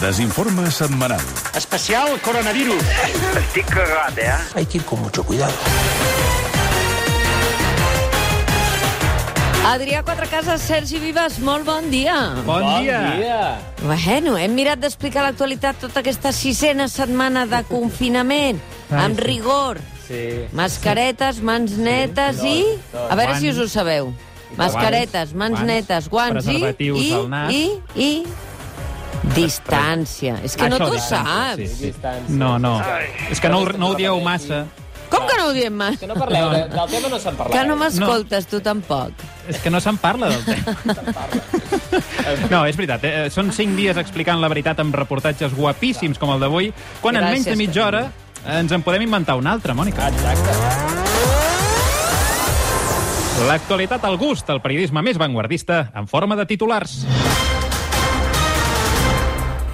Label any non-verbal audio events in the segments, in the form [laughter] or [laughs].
Desinforme setmanal. Especial coronavirus. Estic cagat, eh? Hay que ir con mucho cuidado. Adrià Quatrecases, Sergi Vives, molt bon dia. Bon, dia. Bueno, hem mirat d'explicar l'actualitat tota aquesta sisena setmana de confinament, amb rigor. Sí. Mascaretes, mans netes i... A veure si us ho sabeu. Mascaretes, mans Guants, netes, guants i... preservatius I, al nas. i, i... Distància. És que no Això, t'ho distància, saps. Sí, sí. No, no. És que no, ho- no ho dieu massa. Com que no ho diem mai? Que no parleu, de- del tema no se'n parla. Que no m'escoltes, tu tampoc. És que no se'n parla del tema. No, és veritat. Eh? Són cinc dies explicant la veritat amb reportatges guapíssims com el d'avui, quan en menys de mitja hora ens en podem inventar un altre, Mònica. L'actualitat al gust, el periodisme més vanguardista, en forma de titulars.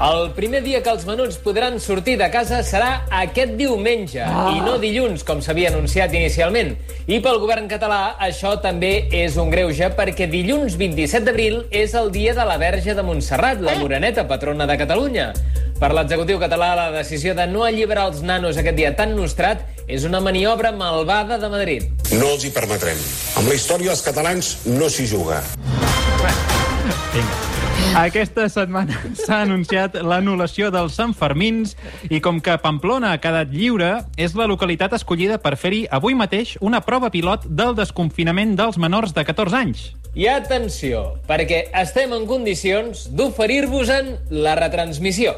El primer dia que els menuts podran sortir de casa serà aquest diumenge, ah. i no dilluns, com s'havia anunciat inicialment. I pel govern català això també és un greuge, perquè dilluns 27 d'abril és el dia de la Verge de Montserrat, la moreneta, patrona de Catalunya. Per l'executiu català, la decisió de no alliberar els nanos aquest dia tan nostrat és una maniobra malvada de Madrid. No els hi permetrem. Amb la història dels catalans no s'hi juga. Vinga. Aquesta setmana s'ha anunciat l'anul·lació dels Sanfermins i com que Pamplona ha quedat lliure, és la localitat escollida per fer-hi avui mateix una prova pilot del desconfinament dels menors de 14 anys. I atenció, perquè estem en condicions d'oferir-vos-en la retransmissió.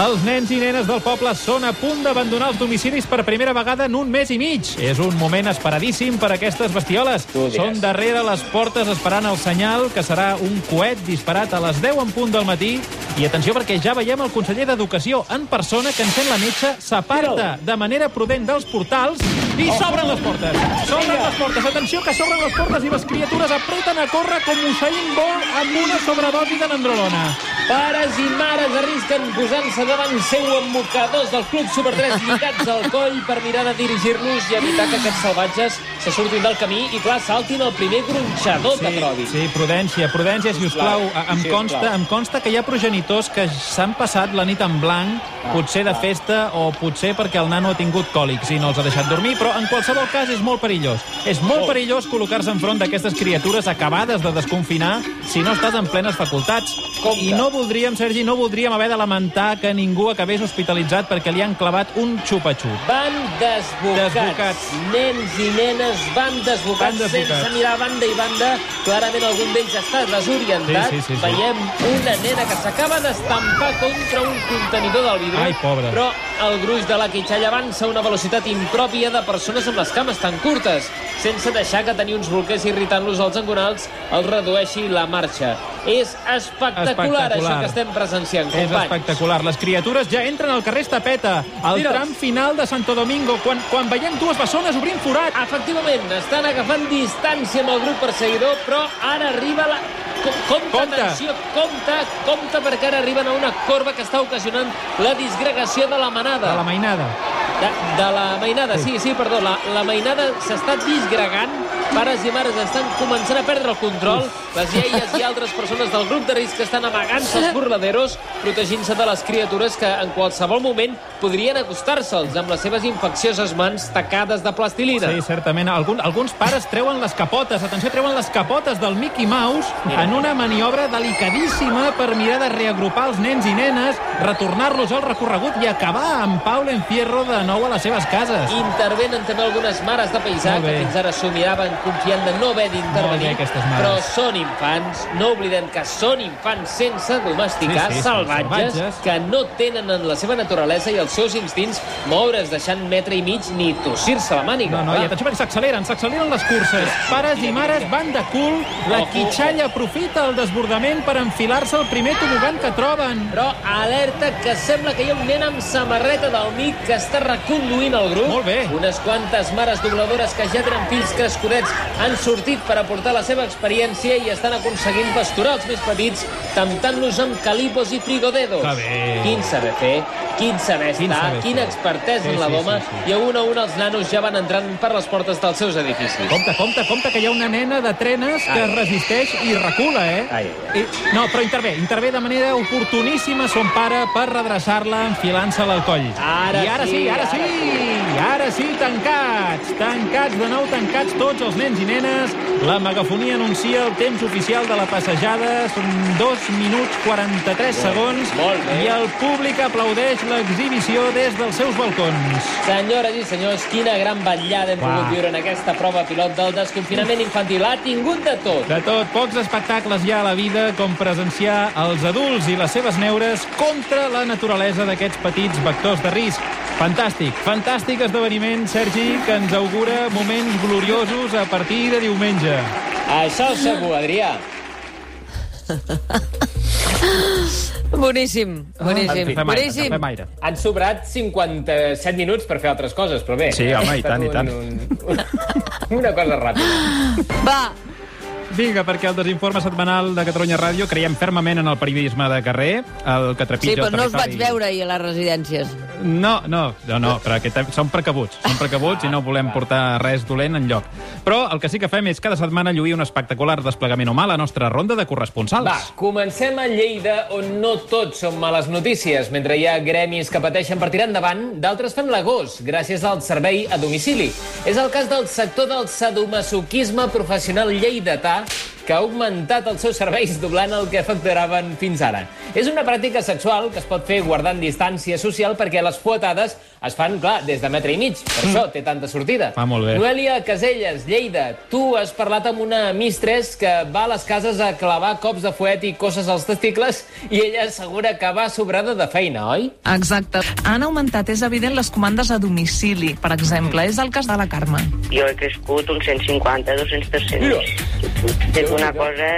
Els nens i nenes del poble són a punt d'abandonar els domicilis per primera vegada en un mes i mig. És un moment esperadíssim per a aquestes bestioles. Són darrere les portes esperant el senyal, que serà un coet disparat a les 10 en punt del matí. I atenció, perquè ja veiem el conseller d'Educació en persona que encén la metxa, s'aparta de manera prudent dels portals i s'obren les portes. S'obren les portes. Atenció, que s'obren les portes i les criatures apreten a córrer com Usain Bolt amb una sobredosi de nandrolona. Pares i mares arrisquen posant-se davant seu amb mocadors del Club Super 3 lligats al coll per mirar de dirigir-los i evitar que aquests salvatges se surtin del camí i, clar, saltin el primer gronxador que trobin. Sí, prudència, prudència, si us plau. Em sisplau. consta, em consta que hi ha progenitors que s'han passat la nit en blanc, potser de festa o potser perquè el nano ha tingut còlics i no els ha deixat dormir, però en qualsevol cas és molt perillós. És molt perillós col·locar-se enfront d'aquestes criatures acabades de desconfinar si no estàs en plenes facultats. Compte. I no voldríem, Sergi, no voldríem haver de lamentar que ningú acabés hospitalitzat perquè li han clavat un xupa-xup. Van desbocats. Desbocats. Nens i nenes van desbocats, Van desbocats. sense mirar a banda i banda. Clarament algun d'ells està desorientat. Sí, sí, sí, sí. Veiem una nena que s'acaba d'estampar contra un contenidor del vidre. Ai, pobra. Però el gruix de la quitxalla avança a una velocitat impròpia de persones amb les cames tan curtes, sense deixar que tenir uns bolquers irritant-los als engonals els redueixi la marxa. És espectacular, Espectacular. això que estem presenciant, És companys. espectacular. Les criatures ja entren al carrer Estapeta, al tram final de Santo Domingo, quan, quan veiem dues bessones obrint forat. Efectivament, estan agafant distància amb el grup perseguidor, però ara arriba la... Com- Compte, Compte. atenció, compte, compte, perquè ara arriben a una corba que està ocasionant la disgregació de la manada. De la mainada. De, de la mainada, sí, sí, perdó. La, la mainada s'està disgregant, pares i mares estan començant a perdre el control, les iaies i altres persones del grup de risc estan amagant-se als burladeros, protegint-se de les criatures que en qualsevol moment podrien acostar-se'ls amb les seves infeccioses mans tacades de plastilina. Sí, certament. Algun, alguns pares treuen les capotes, atenció, treuen les capotes del Mickey Mouse Mira. en una maniobra delicadíssima per mirar de reagrupar els nens i nenes, retornar-los al recorregut i acabar amb Paul Enfierro de nou a les seves cases. Intervenen també algunes mares de paisà que fins ara s'ho miraven confiant de no haver d'intervenir, però són infants, no oblidem que són infants sense domesticar, Sí, sí, salvatges, salvatges. que no tenen en la seva naturalesa i els seus instints moure's deixant metre i mig ni tossir-se la màniga. No, no, i atenció perquè s'acceleren, s'acceleren les curses. Pares i mares van de cul, la quitxalla aprofita el desbordament per enfilar-se al primer tobogan que troben. Però alerta que sembla que hi ha un nen amb samarreta del MIC que està reconduint el grup. Molt bé. Unes quantes mares dobladores que ja tenen fills crescudets han sortit per aportar la seva experiència i estan aconseguint pasturar els més petits, temptant-los amb calipos i frigodedos. Que bé. Quin saber fer. quin saber Quin estar, saber quina expertesa Sí, en la sí, doma, sí, sí. i a un a un els nanos ja van entrant per les portes dels seus edificis. Compte, compte, compte, que hi ha una nena de trenes que es resisteix i recula, eh? Ai, ai, I, no, però intervé, intervé de manera oportuníssima son pare per redreçar-la enfilant-se-la al coll. Ara I ara sí, sí, ara ara sí, ara sí, tancats, tancats de nou, tancats tots els nens i nenes. La megafonia anuncia el temps oficial de la passejada, són 2 minuts 43 segons, molt bé. i el públic aplaudeix l'exhibició des dels seus balcons. Senyores i senyors, quina gran vetllada hem Uau. pogut viure en aquesta prova pilot del desconfinament infantil. Ha tingut de tot. De tot, pocs espectacles hi ha a la vida com presenciar els adults i les seves neures contra la naturalesa d'aquests petits vectors de risc. Fantàstic, fantàstic esdeveniment, Sergi, que ens augura moments gloriosos a partir de diumenge. Això segur, Adrià. Boníssim, boníssim, Fem aire, boníssim. fem aire. Han sobrat 57 minuts per fer altres coses, però bé. Sí, home, ha i tant, estat i tant. Un, un, una cosa ràpida. Va, Vinga, perquè el desinforme setmanal de Catalunya Ràdio creiem fermament en el periodisme de carrer, el que trepitja sí, però no els vaig veure ahir a les residències. No, no, no, no però aquest, som precabuts, som precabuts i no volem portar res dolent en lloc. Però el que sí que fem és cada setmana lluir un espectacular desplegament humà a la nostra ronda de corresponsals. Va, comencem a Lleida, on no tot són males notícies. Mentre hi ha gremis que pateixen per tirar endavant, d'altres fan l'agost, gràcies al servei a domicili. És el cas del sector del sadomasoquisme professional lleidatà, que ha augmentat els seus serveis doblant el que facturaven fins ara. És una pràctica sexual que es pot fer guardant distància social perquè les fuetades es fan, clar, des de metre i mig. Per això té tanta sortida. Ah, molt bé. Noelia Caselles, Lleida, tu has parlat amb una mistress que va a les cases a clavar cops de fuet i coses als testicles i ella assegura que va sobrada de feina, oi? Exacte. Han augmentat, és evident, les comandes a domicili, per exemple. És el cas de la Carme. Jo he crescut uns 150-200%. Mira. És una cosa...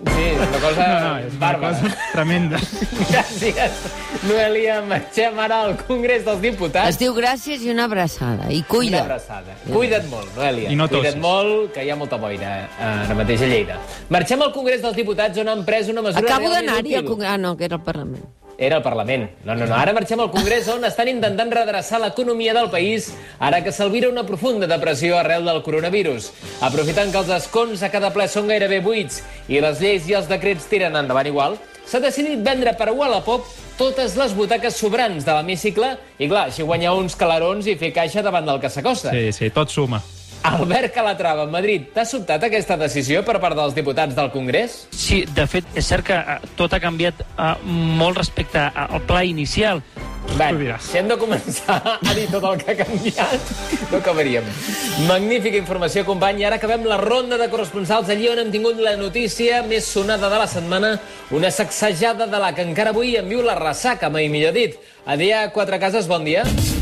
Sí, és una cosa No, no, és una bàrbara. cosa tremenda. [laughs] Gràcies, Noelia. Marxem ara al Congrés dels Diputats. Es diu gràcies i una abraçada. I Una cuida. abraçada. Cuida't molt, Noelia. I no tossis. Cuida't molt, que hi ha molta boira eh, ara mateix a Lleida. Marxem al Congrés dels Diputats, on han pres una mesura Acabo d'anar-hi al. Congrés. Ah, no, que era el Parlament. Era el Parlament. No, no, no. Ara marxem al Congrés on estan intentant redreçar l'economia del país ara que s'alvira una profunda depressió arrel del coronavirus. Aprofitant que els escons a cada ple són gairebé buits i les lleis i els decrets tiren endavant igual, s'ha decidit vendre per Wallapop totes les butaques sobrants de l'hemicicle i, clar, així guanyar uns calarons i fer caixa davant del que s'acosta. Sí, sí, tot suma. Albert Calatrava, Madrid, t'ha sobtat aquesta decisió per part dels diputats del Congrés? Sí, de fet, és cert que eh, tot ha canviat eh, molt respecte a- al pla inicial. Bé, si hem de començar a dir tot el que ha canviat, no acabaríem. Magnífica informació, company. I ara acabem la ronda de corresponsals allí on hem tingut la notícia més sonada de la setmana, una sacsejada de la que encara avui en viu la ressaca, mai millor dit. Adrià Quatre Cases, bon dia. Bon dia.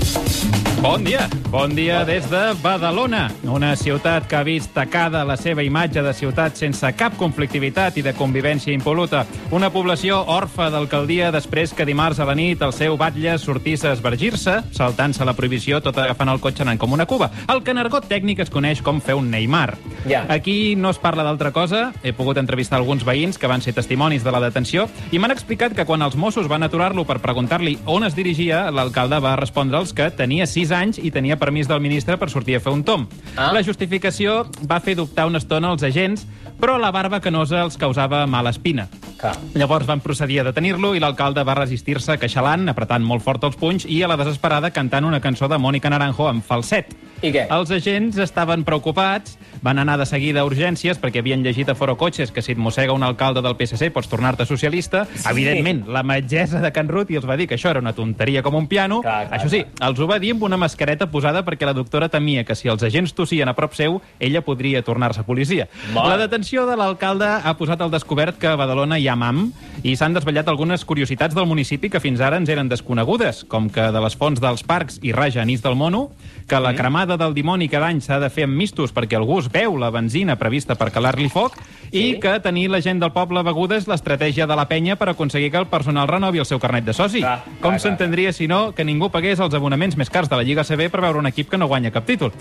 Bon dia des de Badalona, una ciutat que ha vist tacada la seva imatge de ciutat sense cap conflictivitat i de convivència impoluta. Una població orfa d'alcaldia després que dimarts a la nit el seu batlle sortís a esvergir-se, saltant-se la prohibició tot agafant el cotxe anant com una cuba. El que en argot tècnic es coneix com fer un Neymar. Ja. Aquí no es parla d'altra cosa. He pogut entrevistar alguns veïns que van ser testimonis de la detenció i m'han explicat que quan els Mossos van aturar-lo per preguntar-li on es dirigia, l'alcalde va respondre'ls que tenia 6 anys i tenia permís del ministre per sortir a fer un tom. Ah. La justificació va fer dubtar una estona els agents, però la barba canosa els causava mala espina. Clar. Llavors van procedir a detenir-lo i l'alcalde va resistir-se queixalant, apretant molt fort els punys i a la desesperada cantant una cançó de Mònica Naranjo amb falset. I què? Els agents estaven preocupats, van anar de seguida a urgències perquè havien llegit a Foro Cotxes que si et mossega un alcalde del PSC pots tornar-te socialista. Sí. Evidentment, la metgessa de Can Ruti els va dir que això era una tonteria com un piano. Clar, clar, això sí, els ho va dir amb una mascareta posada perquè la doctora temia que si els agents tossien a prop seu, ella podria tornar-se policia. Mare. La detenció de l'alcalde ha posat al descobert que a Badalona hi ha mam i s'han desvetllat algunes curiositats del municipi que fins ara ens eren desconegudes, com que de les fonts dels parcs hi raja anís del mono, que la cremada del dimoni cada any s'ha de fer amb mistos perquè algú es veu la benzina prevista per calar-li foc i que tenir la gent del poble beguda és l'estratègia de la penya per aconseguir que el personal renovi el seu carnet de soci. Clar, Com clar, clar. s'entendria, si no, que ningú pagués els abonaments més cars de la Lliga CB per veure un equip que no guanya cap títol.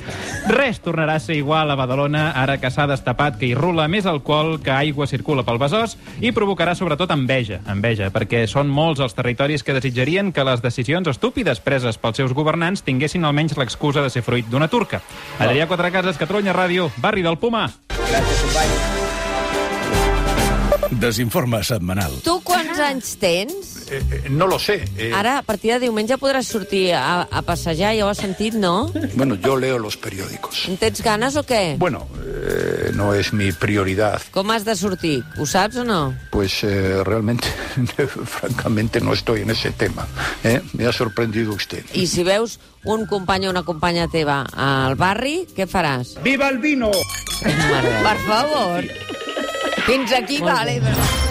Res tornarà a ser igual a Badalona ara que s'ha destapat que hi rula més alcohol que aigua circula pel besòs i provocarà sobretot enveja enveja, perquè són molts els territoris que desitjarien que les decisions estúpides preses pels seus governants tinguessin almenys l'excusa de ser fruit d'una turca. Adrià Quatrecases, Catalunya Ràdio, barri del Puma. Gràcies, company. Desinforme setmanal. Tu quants anys tens? Eh, eh, no lo sé. eh, Ara, a partir de diumenge podràs sortir a, a passejar, ja ho has sentit, no? Bueno, yo leo los periódicos. En tens ganes o què? Bueno, eh, no es mi prioridad. Com has de sortir? Ho saps o no? Pues eh, realmente, [laughs] francamente, no estoy en ese tema. ¿eh? Me ha sorprendido usted. I si veus un company o una companya teva al barri, què faràs? ¡Viva el vino! Per favor. Fins aquí, vale. Però...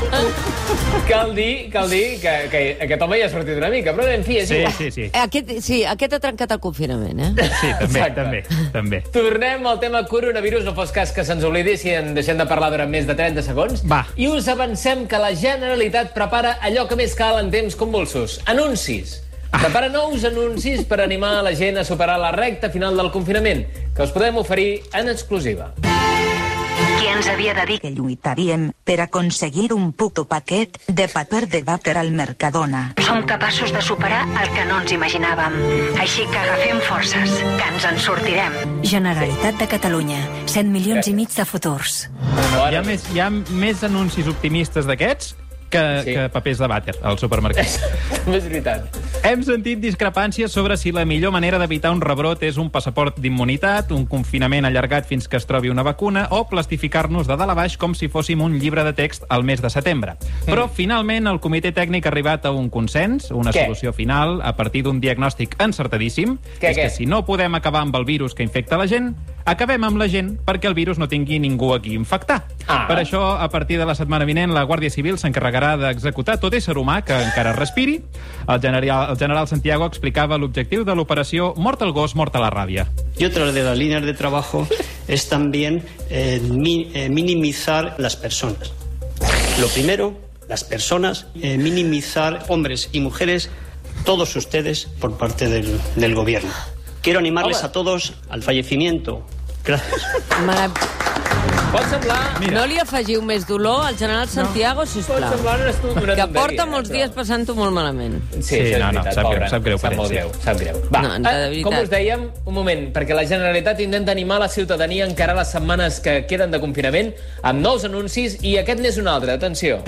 [laughs] Cal dir, cal dir que, que aquest home ja ha sortit una mica, però en fi, és Sí, igual. sí, sí. Aquest, sí, aquest ha trencat el confinament, eh? Sí, també, Exacte. també, també. Tornem al tema coronavirus, no fos cas que se'ns oblidi si en deixem de parlar durant més de 30 segons. Va. I us avancem que la Generalitat prepara allò que més cal en temps convulsos. Anuncis. Prepara nous anuncis per animar la gent a superar la recta final del confinament, que us podem oferir en exclusiva. Qui ens havia de dir que lluitaríem per aconseguir un puto paquet de paper de vàter al Mercadona? Som capaços de superar el que no ens imaginàvem. Així que agafem forces, que ens en sortirem. Generalitat de Catalunya. 100 milions i mig de futurs. Hi ha més, hi ha més anuncis optimistes d'aquests que, Sí. que papers de vàter al supermercat. [laughs] És veritat. Hem sentit discrepàncies sobre si la millor manera d'evitar un rebrot és un passaport d'immunitat, un confinament allargat fins que es trobi una vacuna o plastificar-nos de dalt a baix com si fóssim un llibre de text al mes de setembre. Però, finalment, el comitè tècnic ha arribat a un consens, una Què? solució final, a partir d'un diagnòstic encertadíssim, Què, és què? que si no podem acabar amb el virus que infecta la gent, acabem amb la gent perquè el virus no tingui ningú a qui infectar. Ah. Per això, a partir de la setmana vinent, la Guàrdia Civil s'encarregarà d'executar tot ésser humà que encara respiri. El general, el general Santiago explicava l'objectiu de l'operació Mort al gos, mort a la ràbia. Y otra de las líneas de trabajo es también eh, mi- eh, minimizar las personas. Lo primero, las personas, eh, minimizar hombres y mujeres, todos ustedes, por parte del, del gobierno. Quiero animarles Hola. a todos al fallecimiento. Gracias. Pot semblar... No li afegiu més dolor al general Santiago, no. Pot sisplau. semblar una, una Que tonteria, porta molts però- dies passant-ho molt malament. Sí, Sí, és no, no, veritat, sap greu, sap greu Sap molt greu, sap greu. Va, No, de eh, veritat. com us dèiem, un moment, perquè la Generalitat intenta animar la ciutadania a encarar les setmanes que queden de confinament amb nous anuncis i aquest n'és un altre, atenció.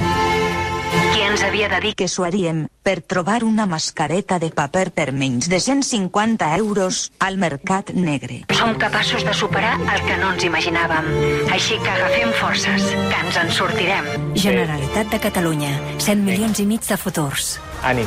Qui ens havia de dir Que s'ho haríem per trobar una mascareta de paper per menys de 150 euros al mercat negre. som capaços de superar el que no ens imaginàvem. Així que agafem forces, que ens en sortirem. Generalitat de Catalunya. 100 milions i mig de futurs. Ànim.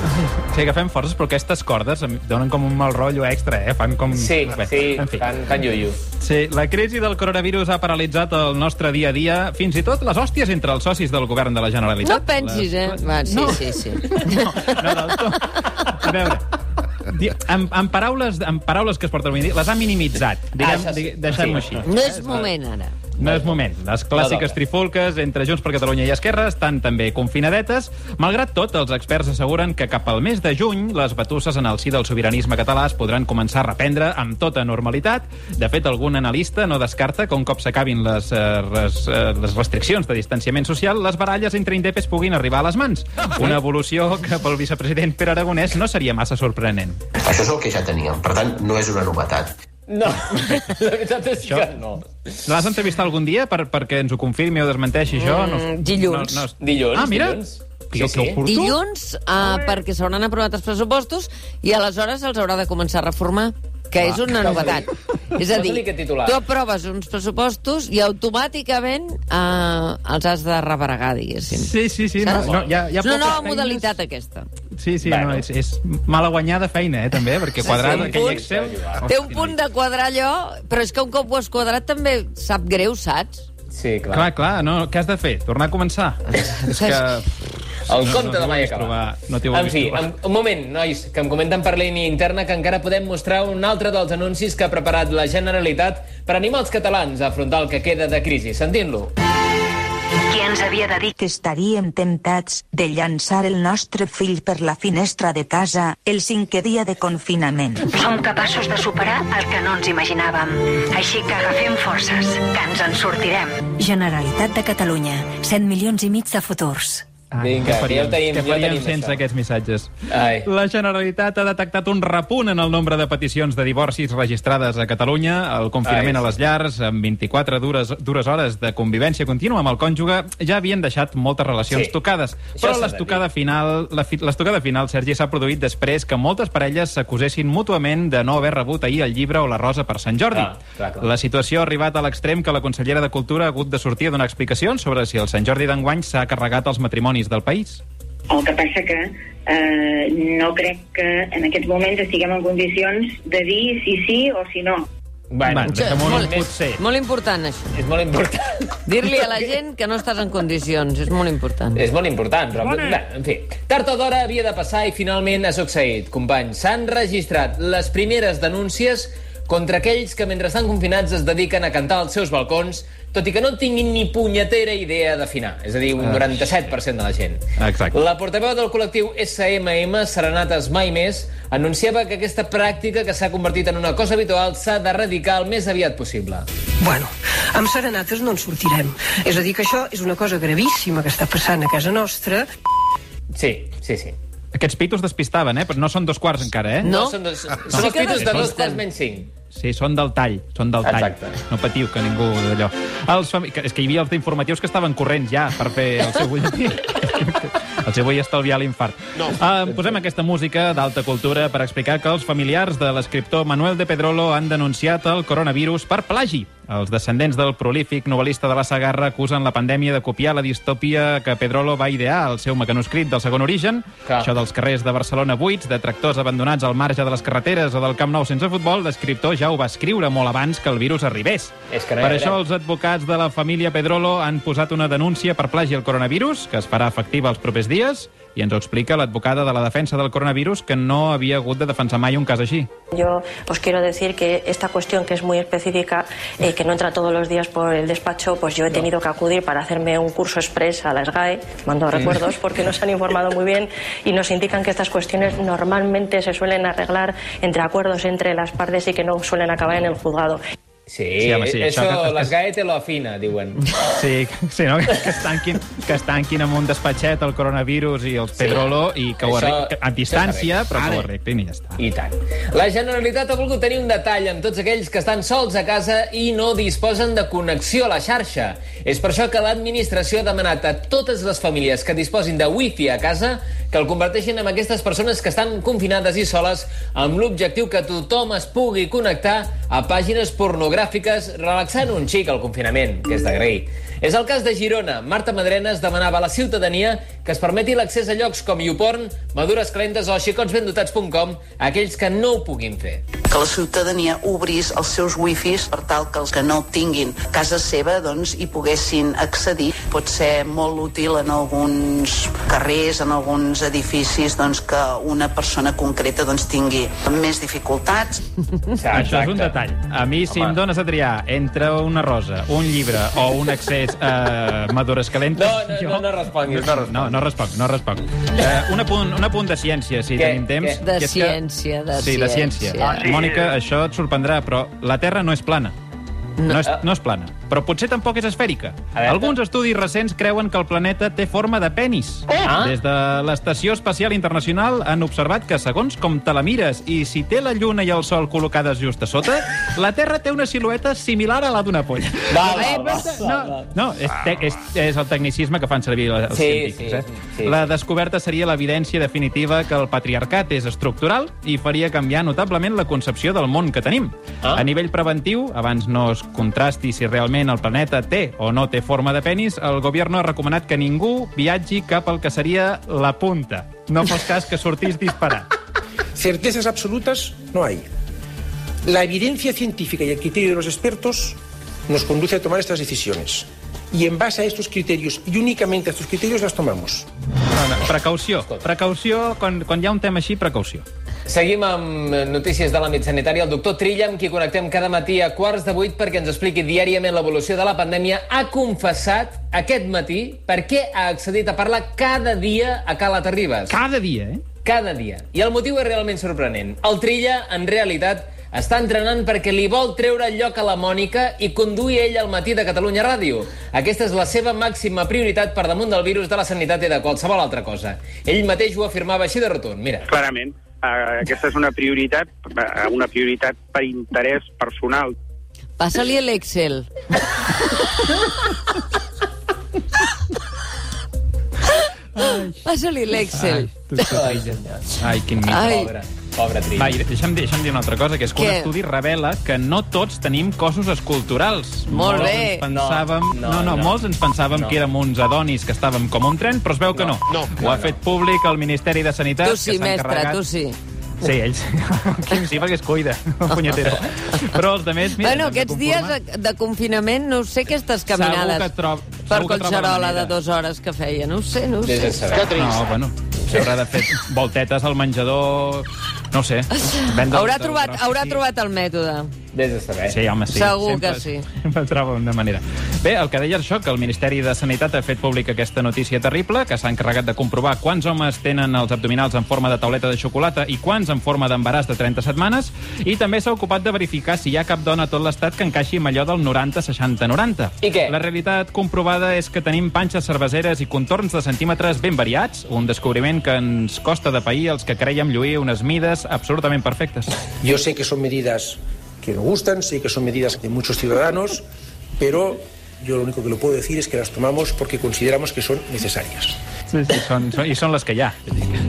Sí, agafem forces, però aquestes cordes em donen com un mal rotllo extra, eh? Fan com... Sí, Bé, sí, en fi. fan, fan iuiu. Sí, la crisi del coronavirus ha paralitzat el nostre dia a dia, fins i tot les hòsties entre els socis del govern de la Generalitat. No pensis, eh? Va, sí, No. sí, sí. [laughs] No, del tot. A veure, en, en, paraules, en paraules que es porten avui dia, les ha minimitzat. Diguem, Ah, sí. Deixem-ho Sí. així. No és moment, ara. No és moment. Les clàssiques toca. trifulques entre Junts per Catalunya i Esquerra estan també confinadetes. Malgrat tot, els experts asseguren que cap al mes de juny les batusses en el si del sobiranisme català es podran començar a reprendre amb tota normalitat. De fet, algun analista no descarta que un cop s'acabin les, eh, res, eh, les restriccions de distanciament social, les baralles entre indepes puguin arribar a les mans. Una evolució que pel vicepresident Pere Aragonès no seria massa sorprenent. Això és el que ja teníem, per tant, no és una novetat. No, [laughs] la veritat és que no. L'has entrevistat algun dia per, perquè ens ho confirmi o desmenteixi això? Mm, dilluns. No, no, Dilluns, Ah, mira. dilluns. Que, Sí, que sí. oportú. Dilluns, uh, perquè s'hauran aprovat els pressupostos i aleshores els haurà de començar a reformar que és una novetat. És a dir, tu aproves uns pressupostos i automàticament eh, els has de rebregar, diguéssim. Sí, sí, sí. No, Saps? no, hi ha, hi ha és una nova feines. modalitat, aquesta. Sí, sí, Bueno. no, és, és mala guanyada feina, eh, també, perquè quadrar sí. aquell Punt. Excel... Té un punt de quadrar allò, però és que un cop ho has quadrat també sap greu, saps? Sí, clar. Clar, clar, no, què has de fer? Tornar a començar? és [laughs] que... El no, compte no de t'ho mai vulguis acaba. trobar, no t'hi en vulguis fi, trobar. en, un moment, nois, que em comenten per línia interna que encara podem mostrar un altre dels anuncis que ha preparat la Generalitat per animar els catalans a afrontar el que queda de crisi. Sentint-lo. Qui ens havia de dir Que estaríem temptats de llançar el nostre fill per la finestra de casa el cinquè dia de confinament. som capaços de superar el que no ens imaginàvem. Així que agafem forces, que ens en sortirem. Generalitat de Catalunya. 100 milions i mig de futurs. Vinga, què que ja faríem, ho tenim, què ja faríem tenim, sense això. aquests missatges? Ai. La Generalitat ha detectat un repunt en el nombre de peticions de divorcis registrades a Catalunya. El confinament Ai. a les llars, amb 24 dures, dures hores de convivència contínua amb el cònjuge, ja havien deixat moltes relacions Sí. tocades. Això Però l'estocada final, l'estocada final, Sergi, s'ha produït després que moltes parelles s'acusessin mútuament de no haver rebut ahir el llibre o la rosa per Sant Jordi. Ah, clar, clar. La situació ha arribat a l'extrem que la consellera de Cultura ha hagut de sortir a donar explicacions sobre si el Sant Jordi d'enguany s'ha carregat els matrimonis del país. El que passa que eh, no crec que en aquests moments estiguem en condicions de dir si sí o si no. Bueno, Bueno, de moment potser. Molt important, això. És molt important. Dir-li a la gent que no estàs en condicions, és molt important. És molt important, però... Bona. En fi, tard o d'hora havia de passar i finalment ha succeït. Companys, s'han registrat les primeres denúncies contra aquells que mentre estan confinats es dediquen a cantar als seus balcons, tot i que no tinguin ni punyetera idea d'afinar. És a dir, un Ah. 97% de la gent. Exacte. La portaveu del col·lectiu SMM, Serenates Mai Més, anunciava que aquesta pràctica que s'ha convertit en una cosa habitual s'ha d'erradicar el més aviat possible. Bueno, amb serenates no en sortirem. És a dir, que això és una cosa gravíssima que està passant a casa nostra. Sí, sí, sí. Aquests pitos despistaven, eh? Però no són dos quarts encara, eh? No, són, dos, són Sí els pitos de dos quarts menys cinc. Sí, són del tall, són del tall. Exacte. No patiu, que ningú d'allò. Els fami... que- És que hi havia els informatius que estaven corrents ja per fer el seu [laughs] butlletí. els hi vull estalviar l'infart. No. Uh, posem aquesta música d'alta cultura per explicar que els familiars de l'escriptor Manuel de Pedrolo han denunciat el coronavirus per plagi. Els descendents del prolífic novel·lista de la Sagarra acusen la pandèmia de copiar la distòpia que Pedrolo va idear al seu mecanoscrit del segon origen. Clar. Això dels carrers de Barcelona buits, de tractors abandonats al marge de les carreteres o del Camp Nou sense futbol, l'escriptor ja ho va escriure molt abans que el virus arribés. És que no per això els advocats de la família Pedrolo han posat una denúncia per plagi al coronavirus, que es farà efectiva els propers dies, i ens ho explica l'advocada de la defensa del coronavirus, que no havia hagut de defensar mai un cas així. Yo os quiero decir que esta cuestión que es muy específica, eh, que no entra todos los días por el despacho, pues yo he tenido que acudir para hacerme un curso express a la SGAE, mando recuerdos porque nos han informado muy bien y nos indican que estas cuestiones normalmente se suelen arreglar entre acuerdos entre las partes y que no suelen acabar en el juzgado. Sí, Sí, home, sí, això, això que- les GAE te lo afina, diuen. Sí, [laughs] sí no? que, es tanquin, que es tanquin amb un despatxet el coronavirus i els Pedrolo i que ho Això- arreglin a distància, però que ho arreglin i ja està. I tant. La Generalitat ha volgut tenir un detall amb tots aquells que estan sols a casa i no disposen de connexió a la xarxa. És per això que l'administració ha demanat a totes les famílies que disposin de wifi a casa que el converteixin en aquestes persones que estan confinades i soles amb l'objectiu que tothom es pugui connectar a pàgines pornogràfiques relaxant un xic el confinament, que és d'agrair. És el cas de Girona. Marta Madrenes demanava a la ciutadania que es permeti l'accés a llocs com YouPorn, Madures Calentes o xicotsbendotats.com a aquells que no ho puguin fer. Que la ciutadania obrís els seus wifis per tal que els que no tinguin casa seva doncs, hi poguessin accedir. Pot ser molt útil en alguns carrers, en alguns edificis, doncs, que una persona concreta doncs, tingui més dificultats. Això és un detall. A mi, si em dones a triar entre una rosa, un llibre o un accés a Madures Calentes... No, no, no, no responguis, no. No, no responc, no responc. Uh, un, apunt, un apunt de ciència, si Què? tenim temps. Què? De que ciència, de sí, de ciència. ciència. Ah, sí. Mònica, això et sorprendrà, però la Terra no és plana. No, és, no és plana, però potser tampoc és esfèrica. Alguns estudis recents creuen que el planeta té forma de penis. Ah. Des de l'Estació Espacial Internacional han observat que, segons com te la mires i si té la Lluna i el Sol col·locades just a sota, la Terra té una silueta similar a la d'una polla. Val, [laughs] val, Eh, val, no, no, és, te, és, és el tecnicisme que fan servir els Sí, científics. sí, eh? sí, la descoberta seria l'evidència definitiva que el patriarcat és estructural i faria canviar notablement la concepció del món que tenim. Ah. A nivell preventiu, abans no es contrasti si realment el planeta té o no té forma de penis, el govern ha recomanat que ningú viatgi cap al que seria la punta. No fos cas que sortís disparat. [laughs] Certezas absolutas no hay. La evidencia científica y el criterio de los expertos nos conduce a tomar estas decisiones. Y en base a estos criterios, y únicamente a estos criterios, las tomamos. No, no, precaució, precaució, quan, quan hi ha un tema així, precaució. Seguim amb notícies de l'àmbit sanitari. El doctor Trilla, amb qui connectem cada matí a quarts de vuit perquè ens expliqui diàriament l'evolució de la pandèmia, ha confessat aquest matí per què ha accedit a parlar cada dia a Cala Terribas. Cada dia, eh? Cada dia. I el motiu és realment sorprenent. El Trilla, en realitat, està entrenant perquè li vol treure el lloc a la Mònica i conduir ell al matí de Catalunya Ràdio. Aquesta és la seva màxima prioritat per damunt del virus de la sanitat i de qualsevol altra cosa. Ell mateix ho afirmava així de rotund. Mira. Clarament, eh, aquesta és una prioritat, eh, una prioritat per interès personal. Passa-li l'Excel. [laughs] Passa-li l'Excel. Ai, Ai, quin mig. Ai. Pobre, pobre Trini. Va, i deixa'm, dir, deixa'm dir una altra cosa, que és que Què? un estudi revela que no tots tenim cossos esculturals. Molt molts bé. Ens pensàvem, No, no, no, no, no. molts ens pensàvem No. que érem uns adonis que estàvem com un tren, però es veu que no. No, Ho ha fet públic el Ministeri de Sanitat. Tu sí, que mestre, encarregat- tu sí. Sí, ells. [laughs] Quim sí, perquè es cuida, [laughs] punyetero. Però els altres, mira... Bueno, aquests de dies de confinament, no sé, aquestes caminades Segur que trob- per que Collserola de dues hores que feia. No ho sé, no ho sé. saber. No, bueno, s'haurà de fer voltetes al menjador, no ho sé. [laughs] Haurà trobat, haurà trobat el mètode. Vés a saber. Sí, home, sí. Segur sempre, que sí. Sempre troba una manera. Bé, el que deia això, que el Ministeri de Sanitat ha fet pública aquesta notícia terrible, que s'ha encarregat de comprovar quants homes tenen els abdominals en forma de tauleta de xocolata i quants en forma d'embaràs de 30 setmanes, i també s'ha ocupat de verificar si hi ha cap dona a tot l'estat que encaixi amb allò del 90-60-90. I què? La realitat comprovada és que tenim panxes cerveseres i contorns de centímetres ben variats, un descobriment que ens costa de pair els que creiem lluir unes mides absolutament perfectes. Yo sé que son medidas que no gustan, sé que son medidas de muchos ciudadanos, pero yo lo único que lo puedo decir es que las tomamos porque consideramos que son necesarias. Sí, sí, són, són, I són les que hi ha.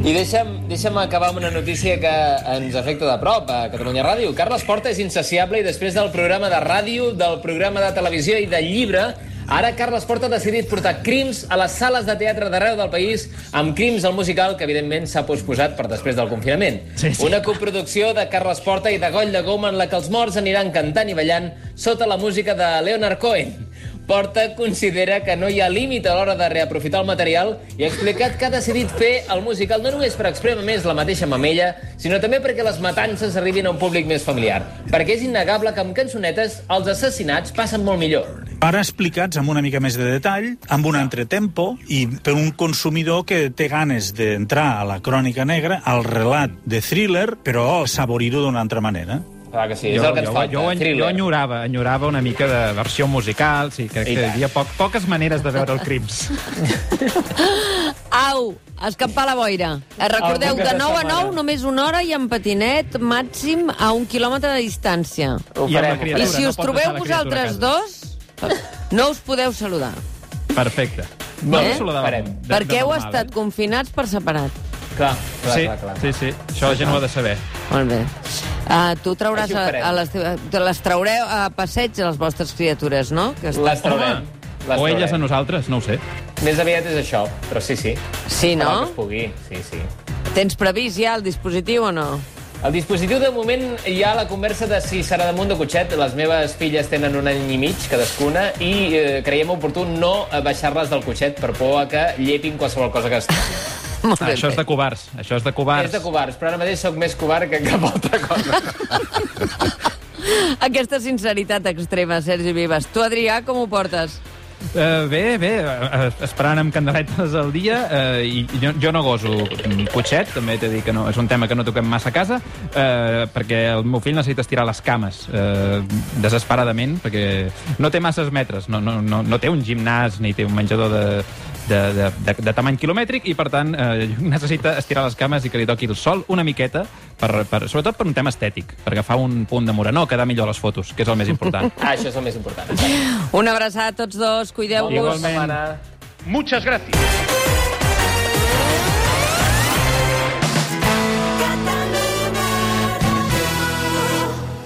I deixa'm, deixa'm acabar amb una notícia que ens afecta de prop a Catalunya Ràdio. Carles Porta és insaciable i després del programa de ràdio, del programa de televisió i del llibre, ara Carles Porta ha decidit portar crims a les sales de teatre d'arreu del país amb crims al musical, que evidentment s'ha posposat per després del confinament. Sí, sí. Una coproducció de Carles Porta i de Goll de Goma en la que els morts aniran cantant i ballant sota la música de Leonard Cohen. Porta considera que no hi ha límit a l'hora de reaprofitar el material i ha explicat que ha decidit fer el musical no només per exprémer més la mateixa mamella, sinó també perquè les matances arribin a un públic més familiar. Perquè és innegable que amb cançonetes els assassinats passen molt millor. Ara explicats amb una mica més de detall, amb un entretempo, i per un consumidor que té ganes d'entrar a la crònica negra, al relat de thriller, però saborir-ho d'una altra manera. Clar que sí, és el que ens jo, falta, jo, jo thriller. enyorava, enyorava una mica de versió musical, sí, crec I que hi havia poc, poques maneres de veure el Crims. Au, escampar la boira. Eh, Recordeu, de de 9 a setmana. 9, només una hora i en patinet màxim a un quilòmetre de distància. Ho I farem, I si no us pots trobeu vosaltres dos, no us podeu saludar. Perfecte. No, Eh? no Farem. de perquè heu normal, estat eh? confinats per separat. Clar, clar, Sí, clar, clar. sí, sí, això la gent ho ha de saber. Molt bé. Uh, tu trauràs a, a les, te les traureu a passeig a les vostres criatures, no? Que estan- Les traurem. Home, Les o elles traurem. a nosaltres, no ho sé. Més aviat és això, però sí, sí. Sí, no? que es pugui, sí, sí. Tens previst ja el dispositiu o no? El dispositiu, de moment, hi ha la conversa de si serà damunt de cotxet. Les meves filles tenen un any i mig, cadascuna, i eh, creiem oportú no baixar-les del cotxet per por a que llepin qualsevol cosa que es [laughs] Molt Ah, això és de covards, això és de covards. És de covards, però ara mateix sóc més covard que cap altra cosa. [laughs] Aquesta sinceritat extrema, Sergi Vives. Tu, Adrià, com ho portes? Uh, bé, bé, uh, esperant amb candeletes al dia, uh, i jo, jo no goso cotxet, també t'he de dir que no, és un tema que no toquem massa a casa, uh, perquè el meu fill necessita estirar les cames uh, desesperadament, perquè no té masses metres, no, no, no, no té un gimnàs ni té un menjador de, de, de, de, de tamany quilomètric i, per tant, uh, necessita estirar les cames i que li toqui el sol una miqueta, per, per, sobretot per un tema estètic, per agafar un punt de morenó, quedar millor a les fotos, que és el més important. ah, [laughs] això és el més important. Una abraçada a tots dos, cuideu-vos. Igualment. Muchas gracias.